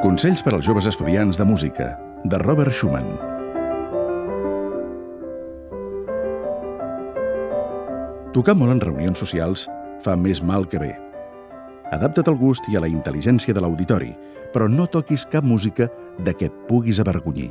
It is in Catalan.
Consells per als joves estudiants de música, de Robert Schumann. Tocar molt en reunions socials fa més mal que bé. Adapta't al gust i a la intel·ligència de l'auditori, però no toquis cap música de què et puguis avergonyir.